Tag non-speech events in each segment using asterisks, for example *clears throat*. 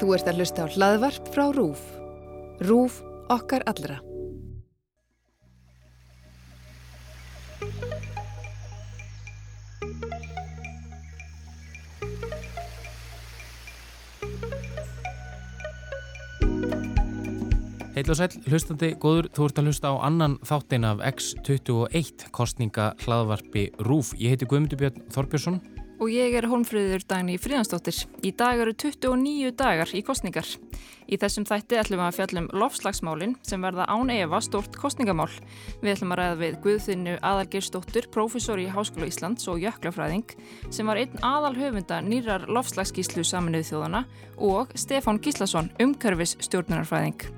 Þú ert að hlusta á hlaðvarp frá RÚF. RÚF okkar allra. Heil og sæl, hlustandi góður, þú ert að hlusta á annan þáttin af X21 kostninga hlaðvarpi RÚF. Ég heiti Guðmundur Björn Þorbjörnsson. Og ég er Holmfríður Dagni Fríðansdóttir. Í dag eru 29 dagar í kostningar. Í þessum þætti ætlum við að fjallum lofslagsmálinn sem verða án Eva stort kostningamál. Við ætlum að ræða við Guðfinnu Aðalgirsdóttur, prófessor í Háskóla Íslands og jöklafræðing sem var einn aðal höfunda nýrar lofslagsgíslu saminuð þjóðana og Stefán Gíslason, umkörfis stjórnunarfræðing.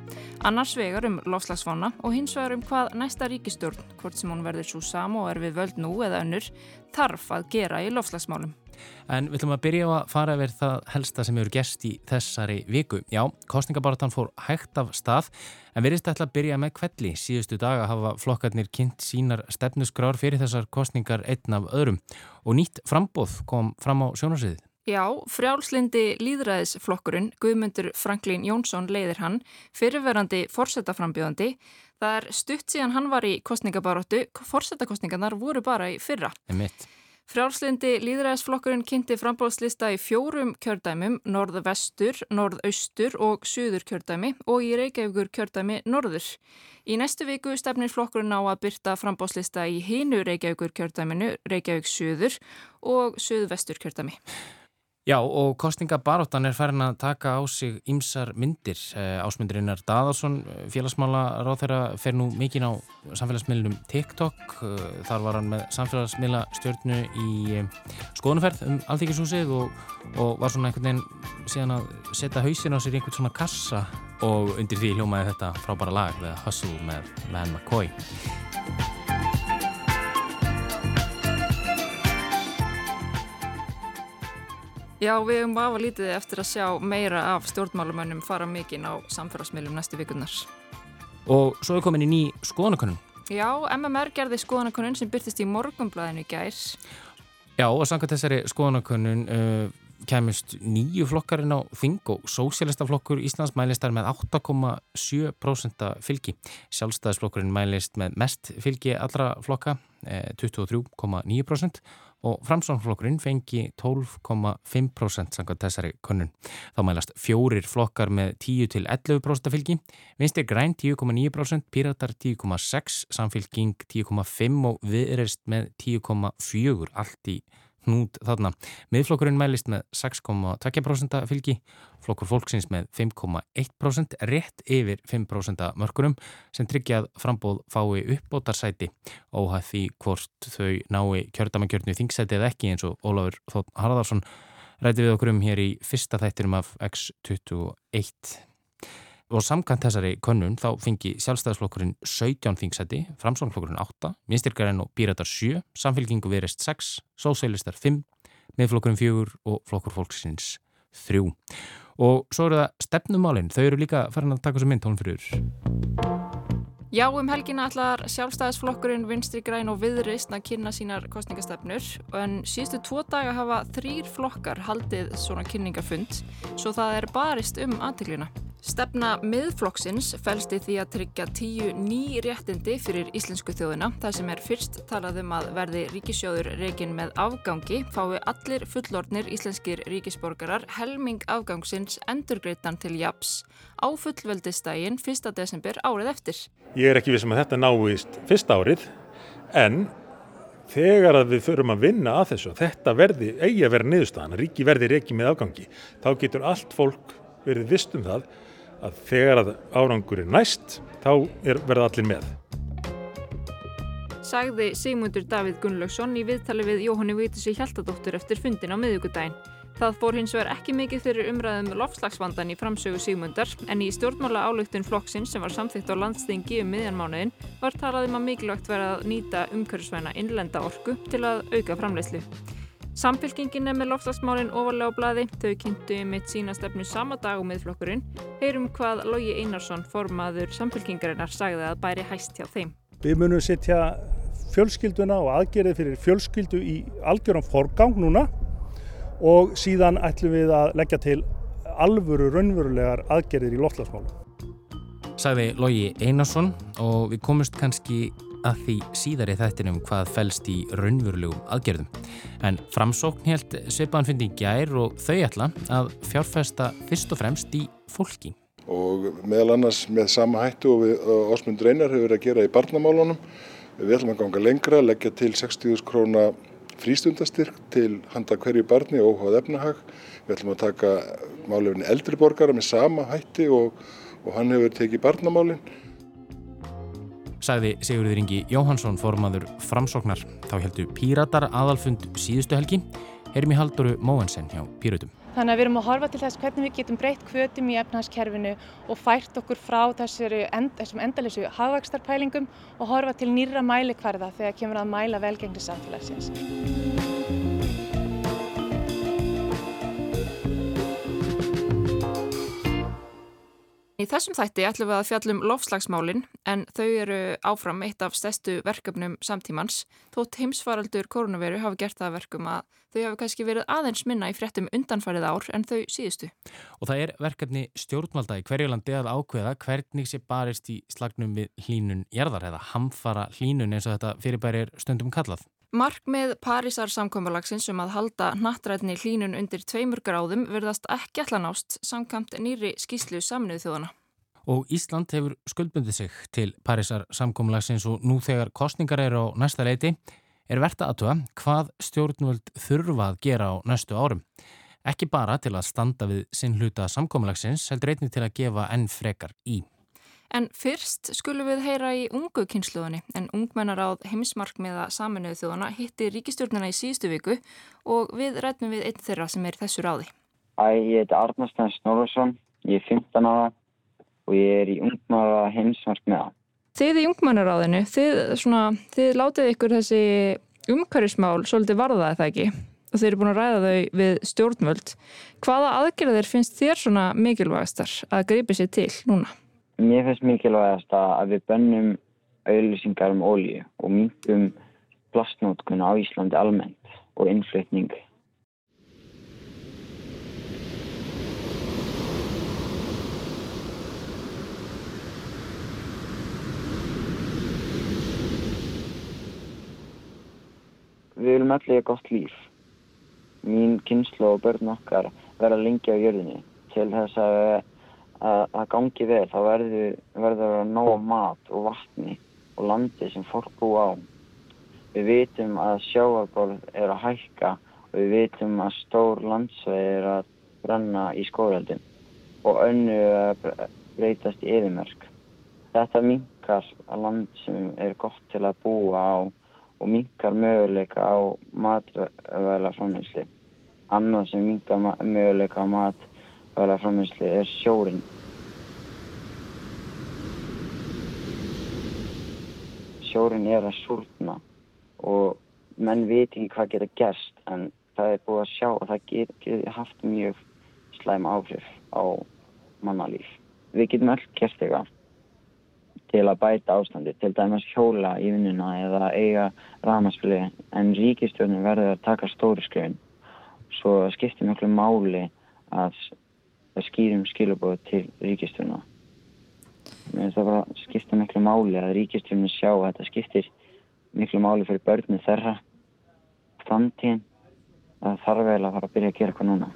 Annars vegar um lofslagsfána og hins vegar um hvað næsta ríkistjórn, hvort sem hún verður svo sama og er við völd nú eða önnur, þarf að gera í lofslagsmálum. En við ætlum að byrja að fara yfir það helsta sem eru gerst í þessari viku. Já, kostningabaratan fór hægt af stað en verðist ætla að byrja með kvelli. Síðustu daga hafa flokkarnir kynnt sínar stefnusgrár fyrir þessar kostningar einn af öðrum og nýtt frambóð kom fram á sjónarsviðið. Já, frjálslindi líðræðisflokkurinn Guðmundur Franklín Jónsson leiðir hann, fyrirverandi fórsetaframbjóðandi. Það er stutt síðan hann var í kostningabaróttu, fórsetakostningarnar voru bara í fyrra. Frjálslindi líðræðisflokkurinn kynnti frambóðslista í fjórum kjördæmum, norðvestur, norðaustur og suður kjördæmi og í Reykjavíkur kjördæmi norður. Í næstu viku stefnir flokkurinn á að byrta frambóðslista í hinu Reykjavíkur kjördæminu, Reykjavík suður og suðvestur kjördæmi. Já og kostningabaróttan er farin að taka á sig ymsar myndir. Ásmundurinnar Daðarsson, félagsmála ráð þeirra, fer nú mikinn á samfélagsmiðlunum TikTok. Þar var hann með samfélagsmiðla stjórnu í skoðunferð um Alþykishúsið og, og var svona einhvern veginn síðan að setja hausin á sér einhvern svona kassa og undir því hljómaði þetta frábæra lag Hustle með Van McCoy. Já, við hefum afa lítið eftir að sjá meira af stjórnmálumönnum fara mikinn á samfélagsmiðlum næstu vikunnar. Og svo er komin í ný skoðanakonun. Já, MMR gerði skoðanakonun sem byrtist í morgumblæðinu gær. Já, og samkvæmt þessari skoðanakonun uh, kemist nýju flokkarinn á Þing og Sósialistaflokkur Íslands mælist er með 8,7% fylgi. Sjálfstæðisflokkurinn mælist með mest fylgi allra flokka, eh, 23,9% og framsvonflokkurinn fengi 12,5% samkvæmt þessari konun. Þá mælast fjórir flokkar með 10-11% fylgi, vinstir græn 10,9%, píratar 10,6%, samfylging 10,5% og viðreist með 10,4% allt í hnút þarna. Miðflokkurinn mælist með 6,2% fylgi, flokkur fólksins með 5,1%, rétt yfir 5% mörgurum sem tryggjað frambóð fái uppbótarsæti óhæð því hvort þau nái kjördamakjörnu þingsæti eða ekki eins og Ólafur Þótt Harðarsson ræti við okkur um hér í fyrsta þættirum af X21. Og samkant þessari könnun þá fengi sjálfstæðisflokkurinn 17 þingsæti, framsvonflokkurinn 8, minnstyrkarinn og píratar 7, samfélkingu verist 6, sósælistar 5, miðflokkurinn 4 og flokkur fólksins 3. Og svo eru það stefnumálinn, þau eru líka farin að taka þessu mynd tónum fyrir. Já, um helgina allar sjálfstæðisflokkurinn Vinstri græn og viðreist að kynna sínar kostningastefnur en síðustu tvo daga hafa þrýr flokkar haldið svona kynningafund svo það er barist um aðtiklina. Stefna miðflokksins fælst í því að tryggja tíu ný réttindi fyrir íslensku þjóðina. Það sem er fyrst talað um að verði ríkisjóður reygin með afgangi fái allir fullornir íslenskir ríkisborgarar helming afgangsins endurgreitan til japs á fullveldistægin 1. desember árið eftir. Ég er ekki við sem að þetta náist fyrsta árið en þegar að við förum að vinna að þessu þetta verði, eigi að vera niðurstaðan ríki verði reiki með afgangi þá getur allt fólk verið vist um það að þegar að árangur er næst þá er, verða allir með. Sagði Sigmundur Davíð Gunnlaugsson í viðtali við Jóhanni Vítissi Hjaltadóttur eftir fundin á miðugudaginn. Það fór hins vegar ekki mikið fyrir umræðum lofslagsvandan í framsögu Sigmundar en í stjórnmála álugtun flokksins sem var samþygt á landstingi um miðjanmánuðin var talað um að mikilvægt verið að nýta umhverfisvæna innlenda orku til að auka framleyslu. Samfélkingin er með lofslagsmálinn ofalega á bladi, þau kynntu mitt sína stefnu sama dag og miðflokkurinn. Heyrum hvað Lógi Einarsson, formaður samfélkingarinnar, sagði að bæri hæst hjá þeim. Við munum setja fjölskylduna og aðgerið fyrir fjölskyldu í algjörum forgang núna og síðan ætlum við að leggja til alvöru raunverulegar aðgerðir í loftlagsmálum. Sagði Lógi Einarsson og við komumst kannski að því síðari þættinum hvað fælst í raunverulegum aðgerðum. En framsókn helt í gær og þau ætla að fjárfesta fyrst og fremst í fólki. Og meðal annars með sama hættu og við Ósmund Reynar hefur verið að gera í barnamálunum. Við ætlum að ganga lengra, leggja til 60.000 króna frístundastyrk til handa hverju barni og óháð efnahag. Við ætlum að taka málefni eldriborgara með sama hætti og, og hann hefur tekið barnamálinn. Sagði Sigurður Ingi Jóhansson formaður framsóknar. Þá heldur Píratar aðalfund síðustu helgi. Erum í haldoru Móensen hjá Píratum. Þannig að við erum að horfa til þess hvernig við getum breytt kvötum í efnahagskerfinu og fært okkur frá end, þessum endalessu hagvakstarpælingum og horfa til nýra mælikvarða þegar kemur að mæla velgengni samfélagsins. Í þessum þætti ætlum við að fjallum lofslagsmálinn en þau eru áfram eitt af stærstu verkefnum samtímans. Þótt heimsfaraldur koronaviru hafi gert það verkum að þau hafi kannski verið aðeins minna í fréttum undanfarið ár en þau síðustu. Og það er verkefni stjórnvalda í hverjulandi að ákveða hvernig sé barist í slagnum við hlínun jarðar eða hamfara hlínun eins og þetta fyrirbæri er stundum kallað. Mark með Parísar samkvæmalagsins um að halda nattrætni hlínun undir tveimur gráðum verðast ekki allanást samkvæmt nýri skýslu saminuð þjóðana. Og Ísland hefur skuldbundið sig til Parísar samkvæmalagsins og nú þegar kostningar eru á næsta leiti er verðt aðtuga hvað stjórnvöld þurfa að gera á næstu árum. Ekki bara til að standa við sinn hluta samkvæmalagsins heldur einnig til að gefa enn frekar í. En fyrst skulum við heyra í ungu kynsluðunni en ungmennaráð heimsmarkmiða saminuðu þjóðana hitti ríkistjórnuna í síðustu viku og við rættum við einn þeirra sem er þessu ráði. Æ, ég heiti Arnarstein Snorarsson, ég er 15 ára og ég er í ungmennaráð heimsmarkmiða. Þið í ungmennaráðinu, þið, svona, þið látið ykkur þessi umhverjusmál svolítið varðaði það ekki og þeir eru búin að ræða þau við stjórnvöld. Hvaða aðgerðir finnst þér svona mikilvægastar að greipi sér til núna? Mér finnst mikilvægast að við bönnum auðlýsingar um ólíu og myndum plastnótkuna á Íslandi almennt og innflytning. Við viljum allir gott líf. Mín kynslu og börn okkar verða lengi á jörðinni til þess að það gangi vel þá verður, verður að ná mat og vatni og landi sem fólk bú á. Við vitum að sjáarborð er að hækka og við vitum að stór landsveið er að brenna í skóreldum og önnu að breytast í yfirmerk. Þetta minkar að land sem er gott til að búa á og minkar möguleika á matvæla framhengsli. Annað sem minkar möguleika á matvæla framhengsli er sjórin. Sjórin er að súrna og menn veit ekki hvað getur gerst en það er búið að sjá að það getur haft mjög slæm áhrif á mannalíf. Við getum öll gert eitthvað til að bæta ástandi, til dæmis hjóla í vinnuna eða eiga ramaspili en ríkistjónin verður að taka stóri skrifin svo skiptir mjög máli að skýrum skilubóð til ríkistjóna mér finnst það bara skipta miklu máli að ríkistjónu sjá að þetta skiptir miklu máli fyrir börnum þeirra framtíðin það þarf vel að fara að byrja að gera eitthvað núna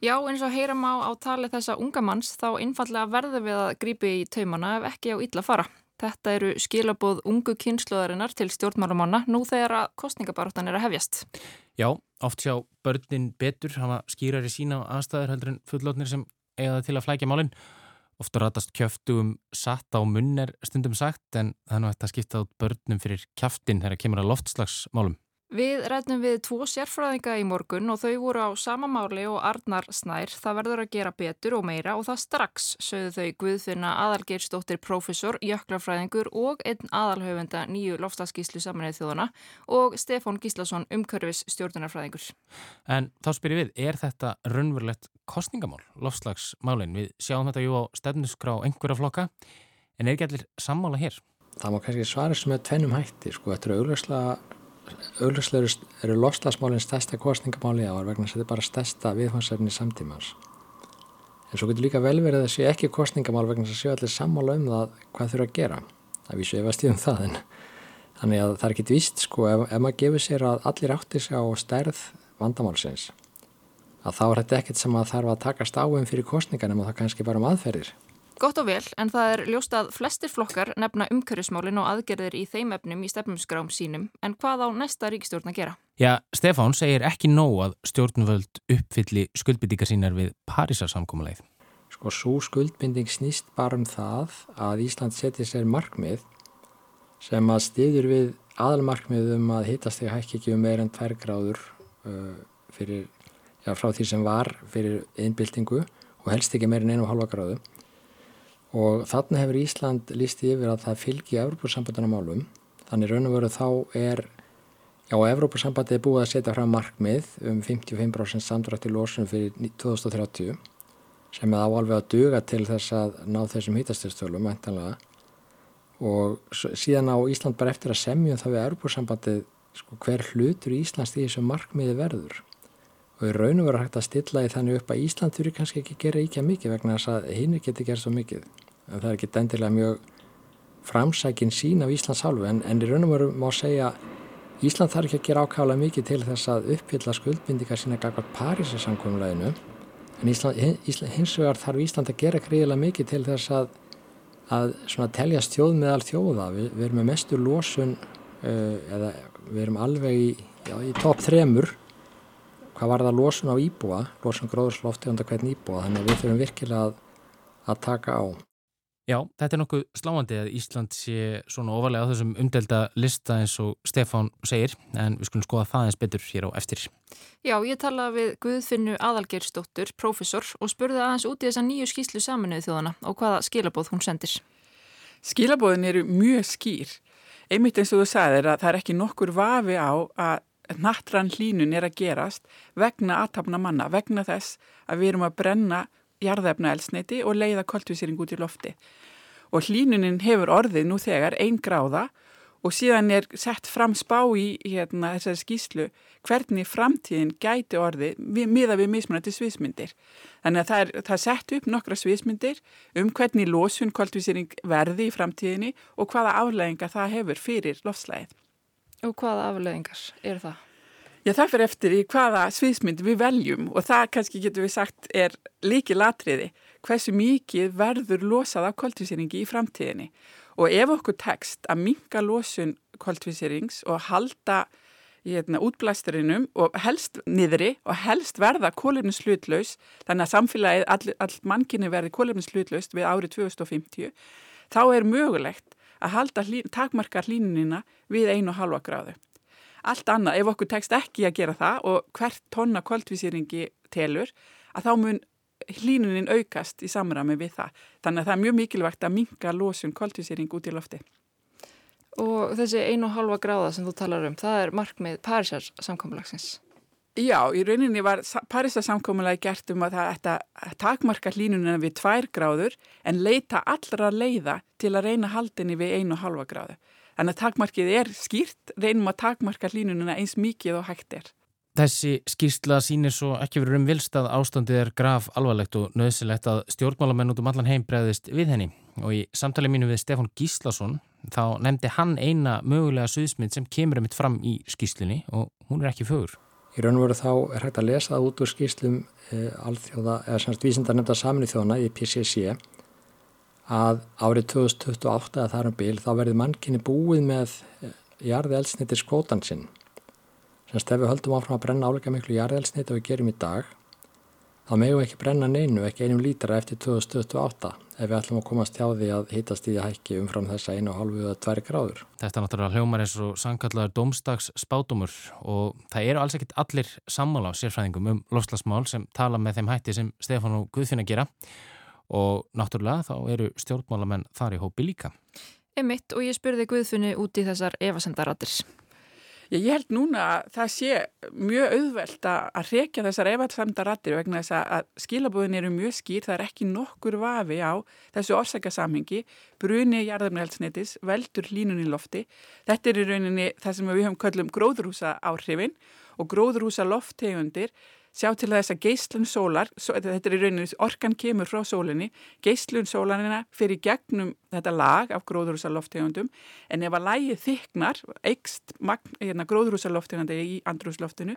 Já, eins og heyram á á tali þessa unga manns þá einfallega verður við að grípi í taumana ef ekki á illa fara. Þetta eru skilabóð ungu kynsluðarinnar til stjórnmálumanna nú þegar að kostningabaráttan er að hefjast. Já, oft sjá börnin betur, hafa skýrar í sína aðstæður heldur en fullotnir sem eiga til að flækja málinn. Ofta ratast kjöftu um satt á munn er stundum sagt en eftir að skipta át börnum fyrir kjaftin þegar kemur að loftslagsmálum. Við rættum við tvo sérfræðinga í morgun og þau voru á sama máli og Arnar Snær. Það verður að gera betur og meira og það strax sögðu þau Guðfinna aðalgeirstóttir profesor, jöklafræðingur og einn aðalhaufenda nýju lofstafskíslu saminnið þjóðana og Stefán Gíslason umkörfis stjórnunarfræðingur. En þá spyrir við, er þetta raunverulegt kostningamál, lofslagsmálinn? Við sjáum þetta jú á stefnusgrá einhverja flokka en er ekki allir sammála hér? Það má kannski svara sem er tvennum hætti, sko, augljóslega eru lofslagsmálinn stærsta kostningamáli á vegna þess að þetta er bara stærsta viðfansefni samtímans. En svo getur líka vel verið að sé ekki kostningamál vegna þess að séu allir sammála um það hvað þurfa að gera. Það vísu ef að stíðum það en þannig að það er ekkit víst sko ef, ef maður gefur sér að allir átti sig á stærð vandamálsins að þá er þetta ekkit sem að þarf að taka stáum fyrir kostningan en það kannski bara um aðferðir. Gott og vel, en það er ljóst að flestir flokkar nefna umhverjusmálin og aðgerðir í þeim efnum í stefnumskrám sínum, en hvað á næsta ríkstjórn að gera? Já, Stefán segir ekki nóg að stjórnvöld uppfylli skuldbindingar sínar við Parísarsamkómuleið. Sko, svo skuldbinding snýst bara um það að Ísland seti sér markmið sem að stiður við aðalmarkmið um að hittast þegar hækki ekki um meir en tvær gráður uh, fyrir, já, frá því sem var fyrir einbildingu og helst ekki meir en einu og halva gráðu og þarna hefur Ísland lísti yfir að það fylgi Európa-sambandana málum. Þannig raun og veru þá er já, Európa-sambandi er búið að setja fram markmið um 55% samdrætt í lósun fyrir 2030 sem er áalveg að duga til þess að ná þessum mæntanlega og síðan á Ísland bara eftir að semja um það við Európa-sambandi sko, hver hlutur Íslands því þessum markmiði verður og í raun og veru hægt að stilla í þannig upp að Ísland þurfi kannski ekki að gera íkja mikið vegna þess að hinn geti gert svo mikið. En það er ekki endilega mjög framsækin sín af Íslands hálfu. En, en í raun og veru má segja Ísland þarf ekki að gera ákvæmlega mikið til þess að uppfylla skuldbindikar sína gagvar Parísasamkvæmuleginu en Ísland, hins vegar þarf Ísland að gera greiðilega mikið til þess að, að telja stjóð með all þjóða. Við, við erum með mestur lósun uh, eða við erum alveg í, í topp þremur hvað var það losun á íbúa, losun gróðurslofti undan hvern íbúa, þannig að við þurfum virkilega að, að taka á. Já, þetta er nokkuð sláandi að Ísland sé svona ofalega á þessum umdelda lista eins og Stefán segir, en við skulum skoða það eins betur hér á eftir. Já, ég talaði við Guðfinnu Aðalgeirsdóttur, profesor, og spurði aðeins út í þessa nýju skýslu saminuðu þjóðana og hvaða skilabóð hún sendir. Skilabóðin eru mjög skýr. Einmitt eins og þú sagðir að það er ekki nokkur vafi á að nattrann hlínun er að gerast vegna aðtapna manna, vegna þess að við erum að brenna jarðefna elsneiti og leiða koltvísýring út í lofti. Og hlínunin hefur orðið nú þegar einn gráða og síðan er sett fram spá í hérna, þessari skýslu hvernig framtíðin gæti orðið miða við mismunandi sviðsmyndir. Þannig að það er, það er sett upp nokkra sviðsmyndir um hvernig losun koltvísýring verði í framtíðinni og hvaða aflegginga það hefur fyrir lofslæðið. Og hvaða afleðingar eru það? Já, það fyrir eftir í hvaða sviðsmynd við veljum og það kannski getur við sagt er líki latriði hversu mikið verður losað af koltvísýringi í framtíðinni og ef okkur tekst að minga losun koltvísýrings og halda hérna, útblæsturinnum og helst niðri og helst verða kólefninsluðlaus þannig að samfélagið all, all mannkinni verði kólefninsluðlaust við árið 2050 þá er mögulegt að halda hlín, takmarka hlínunina við einu og halva gráðu. Allt annað, ef okkur tekst ekki að gera það og hvert tonna kvöldvísýringi telur, að þá mun hlínunin aukast í samræmi við það. Þannig að það er mjög mikilvægt að minga losun kvöldvísýring út í lofti. Og þessi einu og halva gráða sem þú talar um, það er markmið Parísar samkvæmulagsins? Já, í rauninni var Parísar samkvæmulagi gert um að það takmarka hlínunina við tvær gráður en leita allra leiða til að reyna haldinni við einu og halva gráðu. Þannig að takmarkið er skýrt, reynum að takmarka hlínunina eins mikið og hægt er. Þessi skýrstla sínir svo ekki verið um vilst að ástandið er graf alvarlegt og nöðsilegt að stjórnmálamenn út um allan heim bregðist við henni. Og í samtali mínu við Stefán Gíslason þá nefndi hann eina mögulega suðsmynd sem kemur um mitt fram í skýrslunni og hún er ekki fögur. Í raun og veru þá er hægt að lesa það út úr skýrslum e, alþjóða, eða semst vísindar nefnda saminu þjóna í PCC að árið 2028 að það er um bíl þá verður mannkinni búið með eh, jarði elsnittir skótan sinn. Semst ef við höldum áfram að brenna áleika miklu jarði elsnitt og við gerum í dag þá megum við ekki brenna neinu, ekki einum lítra eftir 2028 ef við ætlum að komast hjá því að hittast í að hækki umfram þessa einu og halvu eða tvær gráður. Þetta er náttúrulega hljómar eins og sankallar domstags spátumur og það eru alls ekkit allir sammála á sérfræðingum um lofslagsmál sem tala með þeim hætti sem Stefán og Guðfinna gera og náttúrulega þá eru stjórnmálamenn þar í hópi líka. Emitt og ég spurði Guðfinni út í þessar evasendarattir. Ég held núna að það sé mjög auðvelt að rekja þessar efatsamda rattir vegna þess að skilabúðin eru mjög skýr, það er ekki nokkur vafi á þessu orsakasamhengi, bruni jarðarnælsnetis, veldur línun í lofti. Þetta er í rauninni það sem við höfum köllum gróðrúsa áhrifin og gróðrúsa lofttegundir sjá til þess að geyslun sólar, þetta er í rauninni orkan kemur frá sólinni, geyslun sólarina fyrir gegnum þetta lag af gróðrúsaloftegundum en ef að lægið þyknar, eikst hérna, gróðrúsaloftegunda í andrúsloftinu,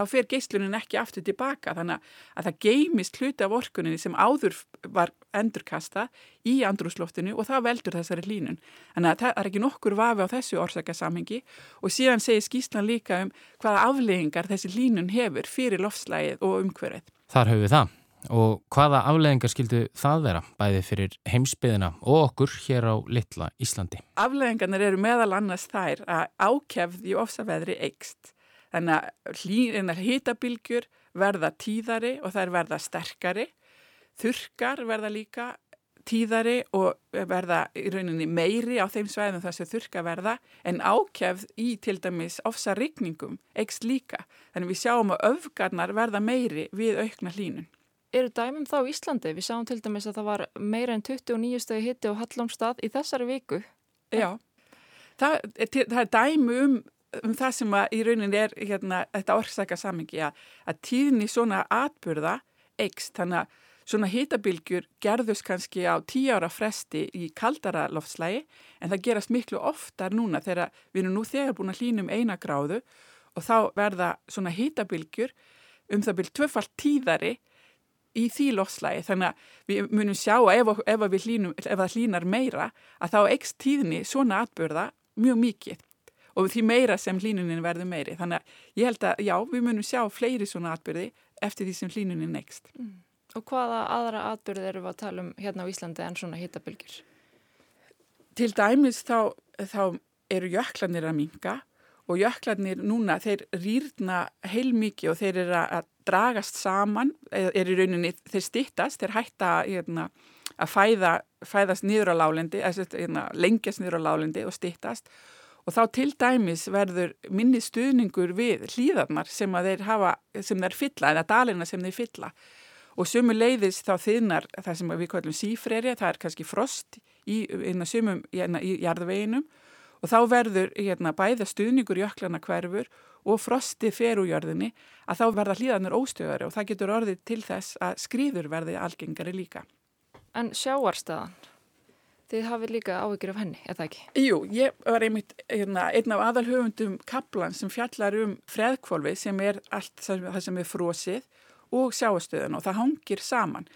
þá fer geyslunin ekki aftur tilbaka þannig að það geymist hluti af orkuninni sem áður var endurkasta í andrúsloftinu og það veldur þessari línun. Þannig að það er ekki nokkur vafi á þessu orsakasamhengi og síðan segir skýslan líka um hvaða afleggingar þessi línun hefur fyrir loftslægið og umhverfið. Þar höfum við það. Og hvaða afleðingar skildu það vera, bæði fyrir heimsbyðina og okkur hér á litla Íslandi? Afleðingarnir eru meðal annars þær að ákjafð í ofsaveðri eikst. Þannig að hýtabilgjur verða tíðari og þær verða sterkari Þurkar verða líka tíðari og verða í rauninni meiri á þeim svæðum þar sem þurka verða en ákjæfð í til dæmis ofsa rigningum ekst líka. Þannig við sjáum að öfgarnar verða meiri við aukna hlínun. Eru dæmum þá Íslandi? Við sjáum til dæmis að það var meira en 29 stegi hitti á Hallómstað í þessari viku. Já, það er, það er dæmu um, það sem í rauninni er hérna, þetta orsaka samingi að, að tíðni svona atbyrða ekst þannig að Svona hýtabilgjur gerðust kannski á tíu ára fresti í kaldara loftslægi en það gerast miklu oftar núna þegar við erum nú þegar búin að hlýnum eina gráðu og þá verða svona hýtabilgjur um það byrjum tvöfalt tíðari í því loftslægi þannig að við munum sjá að ef, ef, hlínum, ef það hlýnar meira að þá ekst tíðni svona atbyrða mjög mikið og því meira sem hlýnunin verður meiri þannig að ég held að já, við munum sjá fleiri svona atbyrði eftir því sem hlýnunin ekst. Mm. Og hvaða aðra atbyrð eru við að tala um hérna á Íslandi en svona hittabilgjur? Til dæmis þá, þá eru jöklanir að minga og jöklanir núna, þeir rýrna heilmikið og þeir eru að dragast saman, er í rauninni, þeir stittast, þeir hætta hérna, að fæða, fæðast niður á lálendi, hérna, lengjast niður á lálendi og stittast og þá til dæmis verður minni stuðningur við hlýðarnar sem þeir hafa, sem þeir fylla, eða dalina sem þeir fylla og sumu leiðis þá þinnar það sem við kallum sífreri, það er kannski frost í, innan sumum hérna, í jarðveginum og þá verður hérna, bæða stuðningur jöklana hverfur og frosti fer úr jörðinni að þá verða hlýðanir óstöðari og það getur orðið til þess að skrýður verði algengari líka. En sjáarstaðan? Þið hafið líka áhyggjur af henni, eða ekki? Jú, ég var einmitt hérna, einn af aðalhöfundum kaplan sem fjallar um freðkvolvi sem er allt það sem er frosið og sjáastöðun og það hangir saman.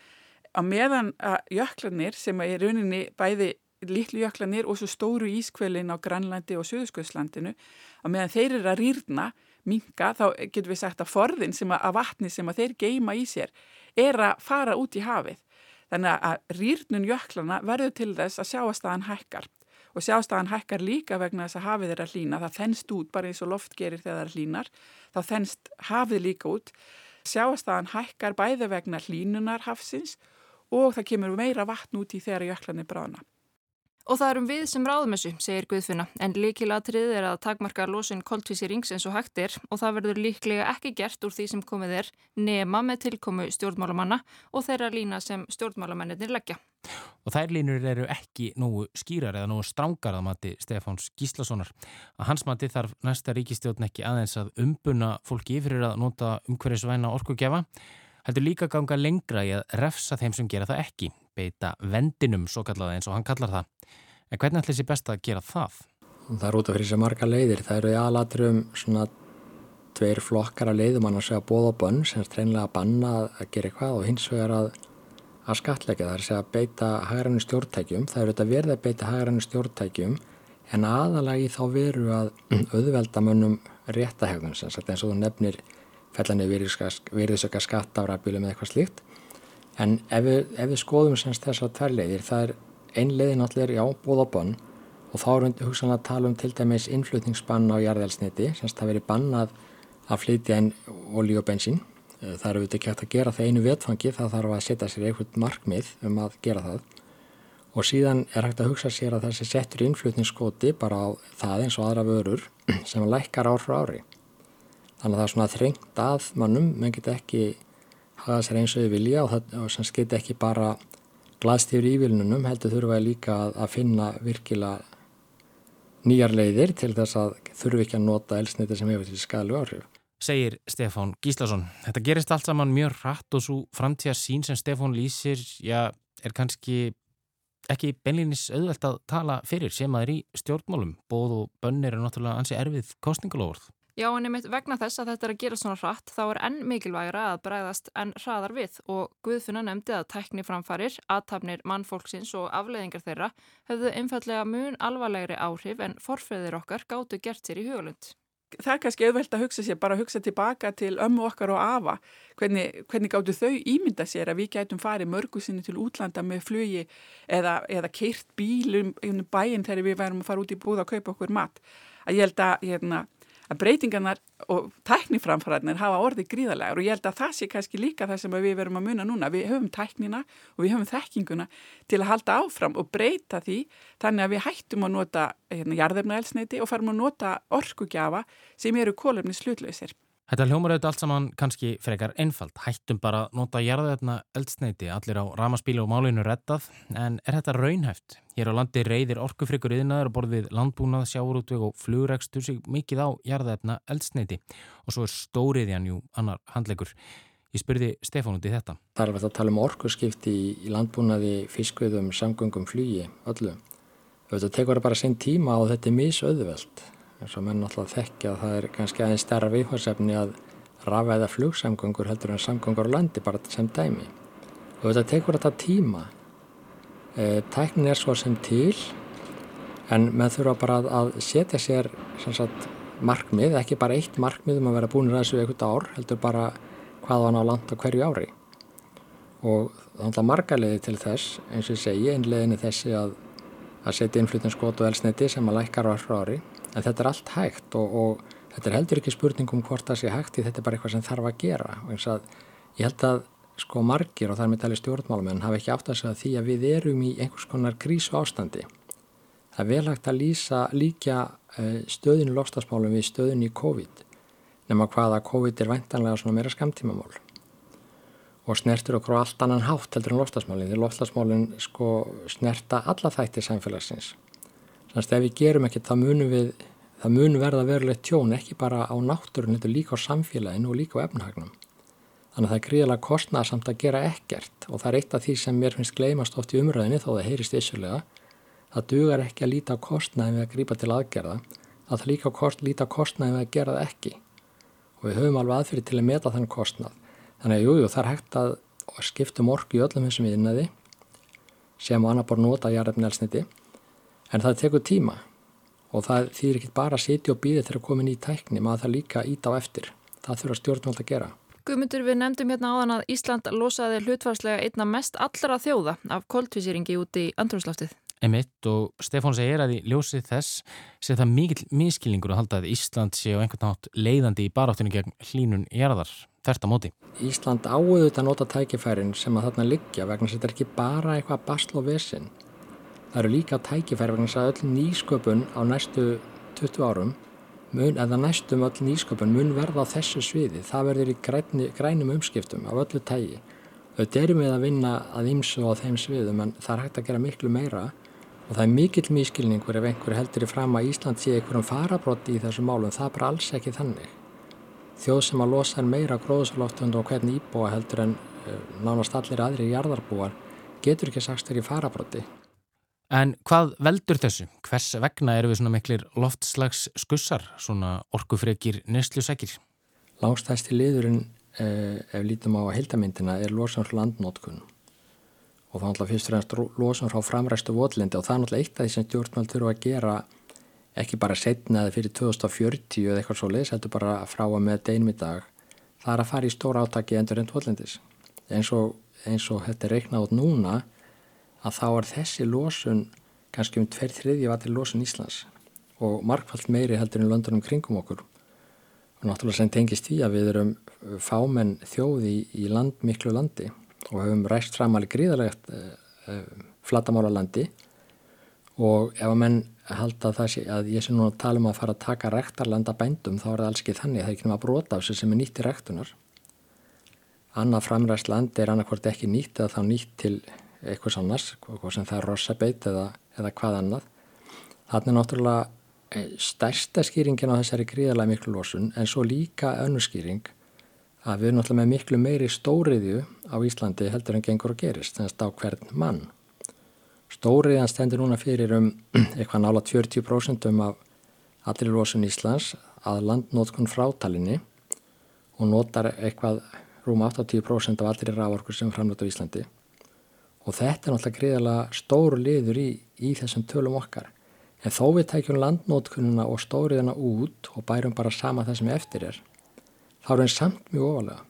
Á meðan að jöklanir sem er rauninni bæði litlu jöklanir og svo stóru ískvelin á Grænlandi og Suðuskvöðslandinu, á meðan þeir eru að rýrna, minga, þá getur við sagt að forðin sem að, að vatni sem að þeir geima í sér er að fara út í hafið. Þannig að rýrnun jöklana verður til þess að sjáastæðan hækkar og sjástæðan hækkar líka vegna þess að hafið er að hlýna. Það þennst út bara eins og loft gerir þegar það hlýnar. Þá þennst hafið líka út Sjáastafan hækkar bæði vegna hlínunar hafsins og það kemur meira vatn út í þeirra jöklanir brána. Og það erum við sem ráðum þessu, segir Guðfinna, en líkilatrið er að takmarka losun koltvísirings eins og hægt er og það verður líklega ekki gert úr því sem komið er nema með tilkomu stjórnmálamanna og þeirra lína sem stjórnmálamennir leggja. Og þær línur eru ekki nógu skýrar eða nógu strángar að mati Stefáns Gíslasonar. Að hans mati þarf næsta ríkistjórn ekki aðeins að umbuna fólki fyrir að nota umhverjusvæna orkugjafa, heldur líka ganga lengra í að refsa þeim sem gera það ekki beita vendinum svo kallaða eins og hann kallar það. En hvernig ætlir þessi best að gera það? Það er út af fyrir þessi marga leiðir. Það eru í aðlatrum svona tveir flokkar að leiðum hann að segja bóð og bönn sem er treinlega að banna að gera eitthvað og hins vegar að, að skatleika. Það er að beita hagrannu stjórntækjum. Það eru þetta verið að beita hagrannu stjórntækjum en aðalagi þá veru að *clears throat* auðveldamönnum réttahegðun eins og þú nefnir fellanir virðisöka skatt af rafbílum eða eitthvað slíkt En ef við, ef við skoðum semst þessar tværleiðir, það er ein leiði náttúrulega, já, bóða bönn og þá erum við hugsanlega að tala um til dæmis innflutningsbann á jarðelsniti, semst það verið bannað að flytja inn olí og bensín. Eh, það eru ekki hægt að gera það einu vetfangi, það þarf að setja sér einhvern markmið um að gera það. Og síðan er hægt að hugsa sér að þessi settur innflutningsskoti bara á það eins og aðra vörur *clears throat* sem lækkar ár frá ári. Þannig að það er svona þrengt að mannum, menn get ekki hafa sér eins og þau vilja og það og skiti ekki bara glaðstýr í vilnunum heldur þurfa líka að, að finna virkilega nýjar leiðir til þess að þurfi ekki að nota elsniti sem hefur til skælu áhrif. Segir Stefán Gíslason. Þetta gerist allt saman mjög rætt og svo framtíða sín sem Stefán lýsir, já, er kannski ekki beinlinis auðvelt að tala fyrir sem að er í stjórnmálum. Bóð og bönnir er náttúrulega ansi erfið kostningalóðurð. Já, en einmitt vegna þess að þetta er að gera svona hratt þá er enn mikilvægra að bræðast enn hraðar við og Guðfinna nefndi að tækni framfarir, aðtapnir mannfólksins og afleiðingar þeirra höfðu einfallega mun alvarlegri áhrif en forfeyðir okkar gáttu gert sér í hugalund. Það er kannski auðvelt að hugsa sér, bara að hugsa tilbaka til ömmu okkar og afa. Hvernig, hvernig gáttu þau ímynda sér að við gætum farið mörgusinni til útlanda með flugi eða, eða keirt bílum um bæinn þegar við værum að fara út í búð að kaupa okkur mat. Að ég held að hérna, að breytingarnar og tækniframfæðarnir hafa orðið gríðarlegar og ég held að það sé kannski líka það sem við verum að muna núna. Við höfum tæknina og við höfum þekkinguna til að halda áfram og breyta því þannig að við hættum að nota hérna, jarðefnaelsneiti og farum að nota orkugjafa sem eru kólefni slutlausir. Þetta hljómar auðvitað allt saman kannski frekar einfalt. Hættum bara að nota jarðveitna eldsneiti allir á ramaspílu og málinu rettað. En er þetta raunhæft? Hér á landi reyðir orkufrikur yðnaður og borðið landbúnað, sjáurútveg og flugregstur sig mikið á jarðveitna eldsneiti. Og svo er stóriðjan jú annar handlegur. Ég spurði Stefán út í þetta. Það er vel að tala um orkuskipti í landbúnaði, fiskveðum, samgöngum, flugi, öllu. Þetta tekur bara sinn tíma og þetta er misauðveld eins og menn alltaf þekkja að það er kannski aðeins stærra viðhvarsefni að rafæða flugsamgöngur heldur en samgöngur á landi bara sem dæmi. Og þetta tekur þetta tíma. E, tæknin er svo sem til en menn þurfa bara að, að setja sér sagt, markmið, ekki bara eitt markmið um að vera búin að þessu ekkert ár heldur bara hvað hann á land á hverju ári. Og þannig að margarleiði til þess eins og ég segi, einleginni þessi að að setja innflutninskot og elsniti sem að lækkar á ári en þetta er allt hægt og, og þetta er heldur ekki spurning um hvort það sé hægt þetta er bara eitthvað sem þarf að gera. Og eins að ég held að sko margir og það er með tali stjórnmálamenn hafa ekki átt að segja því að við erum í einhvers konar krísu ástandi það er vel hægt að lýsa líka eh, stöðinu lofstafsmálum við stöðinu í COVID nema hvaða COVID er væntanlega svona meira skamtímamál og snertur okkur á allt annan hátt heldur en lofstafsmálinn því lofstafsmálinn sko snerta alla þættir samfélagsins Þannig að ef við gerum ekkert það munum við, það munum verða verulegt tjón ekki bara á náttúrun, þetta er líka á samfélaginu og líka á efnahagnum. Þannig að það er gríðilega kostnæðsamt að gera ekkert og það er eitt af því sem mér finnst gleymast oft í umræðinu þó það heyrist vissulega. Það dugar ekki að líta á kostnæðin við að grípa til aðgerða, að það líka kost, líta á kostnæðin við að gera það ekki. Og við höfum alveg aðfyrir til að meta þann kostnæð. Þannig að jújú, það er hægt að skiptum orku í öllum þessum viðnaði sem á annar bara nota jarðefnelsniti en það tekur tíma og það þýðir ekki bara að sitja og býða til að koma inn í tækni, maður það líka ít á eftir. Það þurfa stjórnvöld að gera. Guðmundur, við nefndum hérna áðan að Ísland losaði hlutvarslega einna mest allra þjóða af koldvísýringi út í andrumslaftið. Emitt og Stefán segir að í ljósið þess sé það mikill miskilningur að halda að Ísland sé á einhvern nátt leiðandi í baráttinu gegn hlínun jarðar. Þert á móti. Ísland áauðu þetta nota tækifærin sem að þarna liggja vegna þetta er ekki bara eitthvað basl og vesin. Það eru líka tækifæri vegna þess að öll nýsköpun á næstu 20 árum, mun, eða næstum öll nýsköpun mun verða á þessu sviði. Það verður í græni, grænum umskiptum af öllu tægi. Þau erum við að vinna að ymsu á þeim sviðum en það er hægt að gera miklu meira og það er mikill mískilningur ef einhver heldur í fram að Ísland sé einhverjum farabrotti í þessu málum. Það er bara alls ekki þannig. Þjóð sem að losa en meira gróðsalóftund og hvern íbúa heldur en uh, nánast allir aðri jarðarbúar getur ekki sagst þeirri farabrotti. En hvað veldur þessu? Hvers vegna eru við svona miklir loftslags skussar, svona orkufrekir neslusækir? Langstæsti liðurinn, eh, ef lítum á heildamindina, er losan frá landnótkun. Og er náttúrulega fyrst og fremst losan frá framræstu votlindi og það er náttúrulega eitt af því sem stjórnmál þurfa að gera ekki bara setna eða fyrir 2040 eða eitthvað svo leiðs, er bara frá að með deinum í dag. Það er að fara í stóra átaki endur enn votlindis. Eins og eins og þetta er reiknað át núna að þá er þessi losun kannski um tver þriðji vatri losun Íslands og markvallt meiri heldur en löndunum kringum okkur. Og náttúrulega sem tengist því að við erum fámenn þjóði í, land miklu landi og hefum ræst fram alveg gríðalegt uh, uh, flatamála landi og ef að menn halda það sé að ég sé nú að tala um að fara að taka rektarlanda bændum þá er það alls ekki þannig, það er ekki náttúrulega brota af þessu sem er nýtt í rektunar annað framræst land er annarkvort ekki nýtt eða þá nýtt til eitthvað annars, eitthvað sem það er rossabeit eða, eða hvað annað. Þannig náttúrulega eh, stærsta skýringin á þessari gríðalega miklu losun en svo líka önnurskýring að við erum náttúrulega með miklu meiri stóriðju á Íslandi heldur en gengur og gerist, þannig að á hvern mann. Stóriðan stendur núna fyrir um *clears throat* eitthvað nála 40% um af allir losun Íslands að landnótkun frátalinni og notar eitthvað rúm 80% af allir rávorkur sem framlötu á Íslandi og þetta er náttúrulega greiðalega stóru liður í, í þessum tölum okkar. En þó við tækjum landnótkununa og stóriðana út og bærum bara sama það sem eftir er þá er einn samt mjög ofalega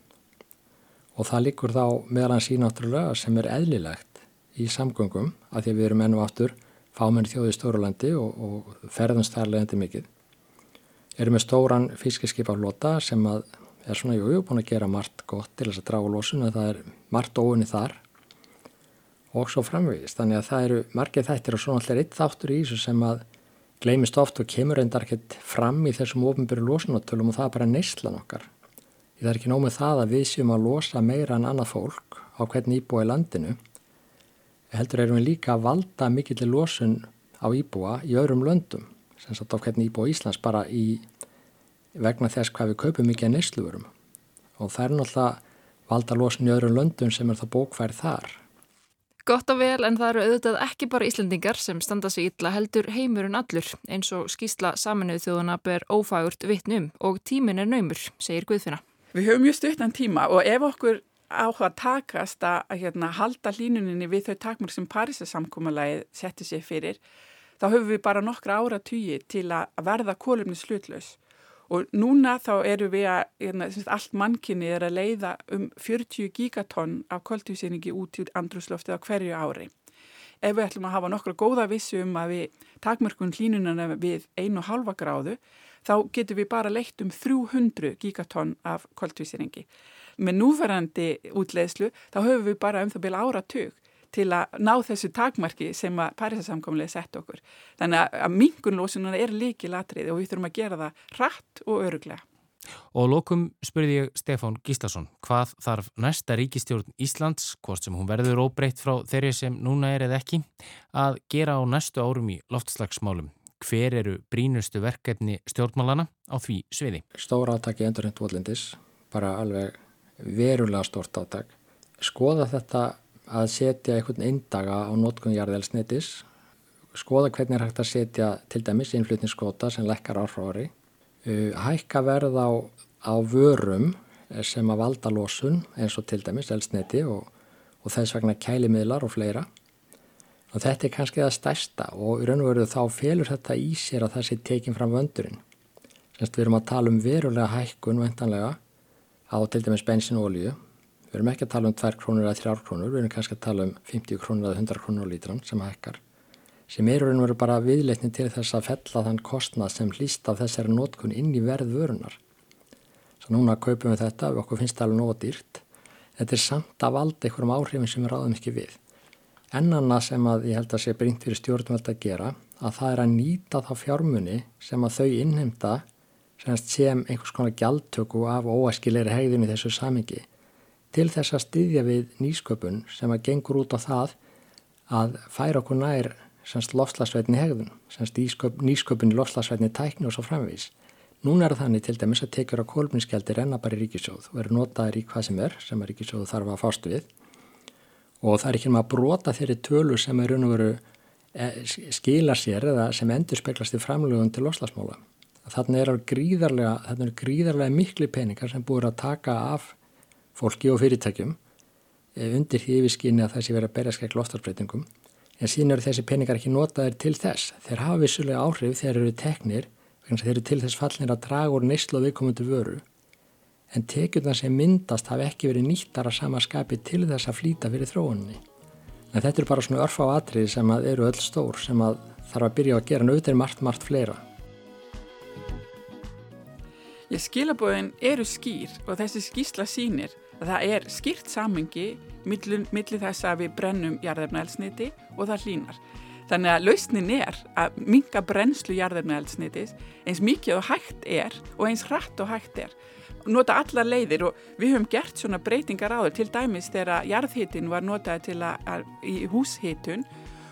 og það líkur þá meðan sín náttúrulega sem er eðlilegt í samgöngum að því við erum enn og aftur fámenn þjóði Stórulandi og, og ferðumst þar leðandi mikið. Erum með stóran fiskiskipaflota sem að er svona, jú, búin að gera margt gott til þess að draga lósun en það er margt óunni þar og svo framvegist. Þannig að það eru margið þættir og svona allir eitt þáttur í þessu sem að gleymist oft og kemur endar ekkert fram í þessum ofinbyrju lósunatölum og það er bara neyslan okkar. Það er ekki nómið það að við séum að losa meira en annað fólk á hvern íbúi landinu heldur erum við líka að valda mikill losun á íbúa í öðrum löndum sem satt á hvernig íbúa Íslands bara í vegna þess hvað við kaupum mikið neysluverum og það er náttúrulega valda losun í öðrum löndum sem er það bókfærið þar. Gott og vel en það eru auðvitað ekki bara Íslandingar sem standa sig illa heldur heimurinn allur eins og skýsla saminuð þjóðuna ber ófagurt vittnum og tímin er naumur, segir Guðfinna. Við höfum mjög stuttan tíma og ef okkur áhuga takast að, hérna, halda hlínuninni við þau takmur sem Parísasamkúmalagið setti sér fyrir, þá höfum við bara nokkra ára tugi til að verða kólumni slutlaus. Og núna þá eru við að, hérna, allt mannkynni er að leiða um 40 gigatonn af koltvísýningi út í andrúsloftið á hverju ári. Ef við ætlum að hafa nokkra góða vissu um að við takmörkun hlínunina við 1,5 gráðu, þá getum við bara leitt um 300 gigatonn af koltvísýningi með núverandi útleðslu þá höfum við bara um það bila áratug til að ná þessu takmarki sem að Parísasamkomlega sett okkur. Þannig að mingunlósununa er líki latrið og við þurfum að gera það rætt og öruglega. Og lókum spurði ég Stefán Gíslason, hvað þarf næsta ríkistjórn Íslands, hvort sem hún verður óbreytt frá þeirri sem núna er eða ekki, að gera á næstu árum í loftslagsmálum? Hver eru brínustu verkefni stjórnmálana á því sviði? Stóra átaki endurhend volindis, bara alveg verulega stort átak. Skoða þetta að setja einhvern eindaga á notkunjarðelsnetis, skoða hvernig er hægt að setja til dæmis innflutningsskota sem lekkar áhrári, uh, hækka verð á, á vörum sem að valda losun eins og til dæmis elsneti og, og þess vegna kælimiðlar og fleira. Og þetta er kannski það stærsta og í raun og veru þá felur þetta í sér að það sé tekinn fram vöndurinn. Semst við erum að tala um verulega hækkun vendanlega á til dæmis bensin og olju. Við erum ekki að tala um 2 krónur eða 3 krónur, við erum kannski að tala um 50 krónur eða 100 krónur lítran sem hækkar. Sem eru raun og veru bara viðleitni til þess að fella þann kostnað sem hlýst af þessari nótkun inn í verð vörunar. Svo núna kaupum við þetta, við okkur finnst það alveg nóga dýrt. Þetta er samt af allt einhverjum áhrifin sem við ráðum ekki við. Ennanna sem að ég held að sé bringt fyrir stjórnveld að gera, að það er að nýta þá fjármunni sem að þau innheimta sem einhvers konar gjaldtöku af óæskilegri hegðun í þessu samingi til þess að styðja við nýsköpun sem að gengur út á það að færa okkur nær lofslagsveitni hegðun, nýsköpun í lofslagsveitni tækni og svo framvís. Núna er þannig til dæmis að tekjur á bara í ríkisjóð og eru notaðir í hvað sem er, sem að ríkisjóðu þarf að fástu við og það er ekki með að brota þeirri tölu sem er raun og veru eh, skila sér eða sem endur speklast í framlögun til lofslagsmála þarna er gríðarlega, er gríðarlega miklu peningar sem búið að taka af fólki og fyrirtækjum eh, undir því yfirskinni að þessi verið að berja skekk loftarsbreytingum en síðan eru þessi peningar ekki notaðir til þess þeir hafa vissulega áhrif þegar eru teknir þeir eru til þess fallinir að draga úr neyslu og viðkomundu vöru en tekjurnar sem myndast hafi ekki verið nýttar að sama skapi til þess að flýta fyrir þróunni. En þetta eru bara svona örfa á atriði sem eru öll stór sem að þarf að byrja að gera nöður margt, margt fleira. Ég skilabóðin eru skýr og þessi skýrsla sínir það er skýrt samengi millir þess að við brennum jarðefnaelsniti og það hlínar. Þannig að lausnin er að minga brennslu jarðefnaelsnitis eins mikið og hægt er og eins hratt og hægt er. Nota allar leiðir og við höfum gert svona breytingar á þau til dæmis þegar jarðhitin var notað til að, að í húshitun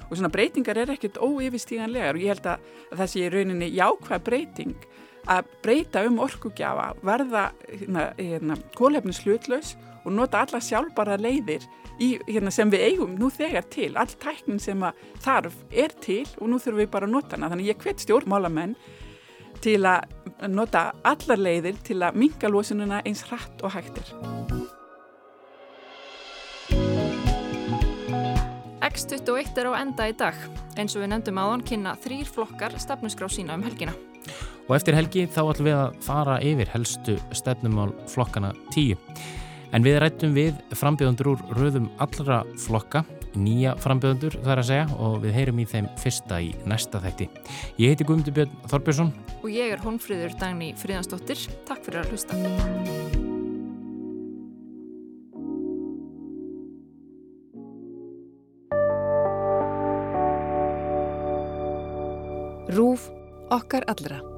og svona breytingar er ekkert óyfirstíganlegar og ég held að, að það sé í rauninni jákvæð breyting að breyta um orkugjafa, verða hérna, hérna, kólefni slutlaus og nota alla sjálfbara leiðir í, hérna, sem við eigum nú þegar til. All tæknin sem þarf er til og nú þurfum við bara að nota hana. Þannig ég hvet stjórnmálamenn til að nota allar leiðir til að minga losununa eins hratt og hægtir. X21 er á enda í dag. Eins og við nefndum áðan kynna þrýr flokkar stefnusgrá sína um helgina. Og eftir helgi þá ætlum við að fara yfir helstu stefnumál flokkana tíu. En við rættum við frambjöðundur úr röðum allra flokka, nýja frambjöðundur þar að segja og við heyrum í þeim fyrsta í næsta þætti. Ég heiti Guðmundur Björn Þorbjörnsson. Og ég er Hónfríður Dagni Fríðansdóttir. Takk fyrir að hlusta. Rúf okkar allra.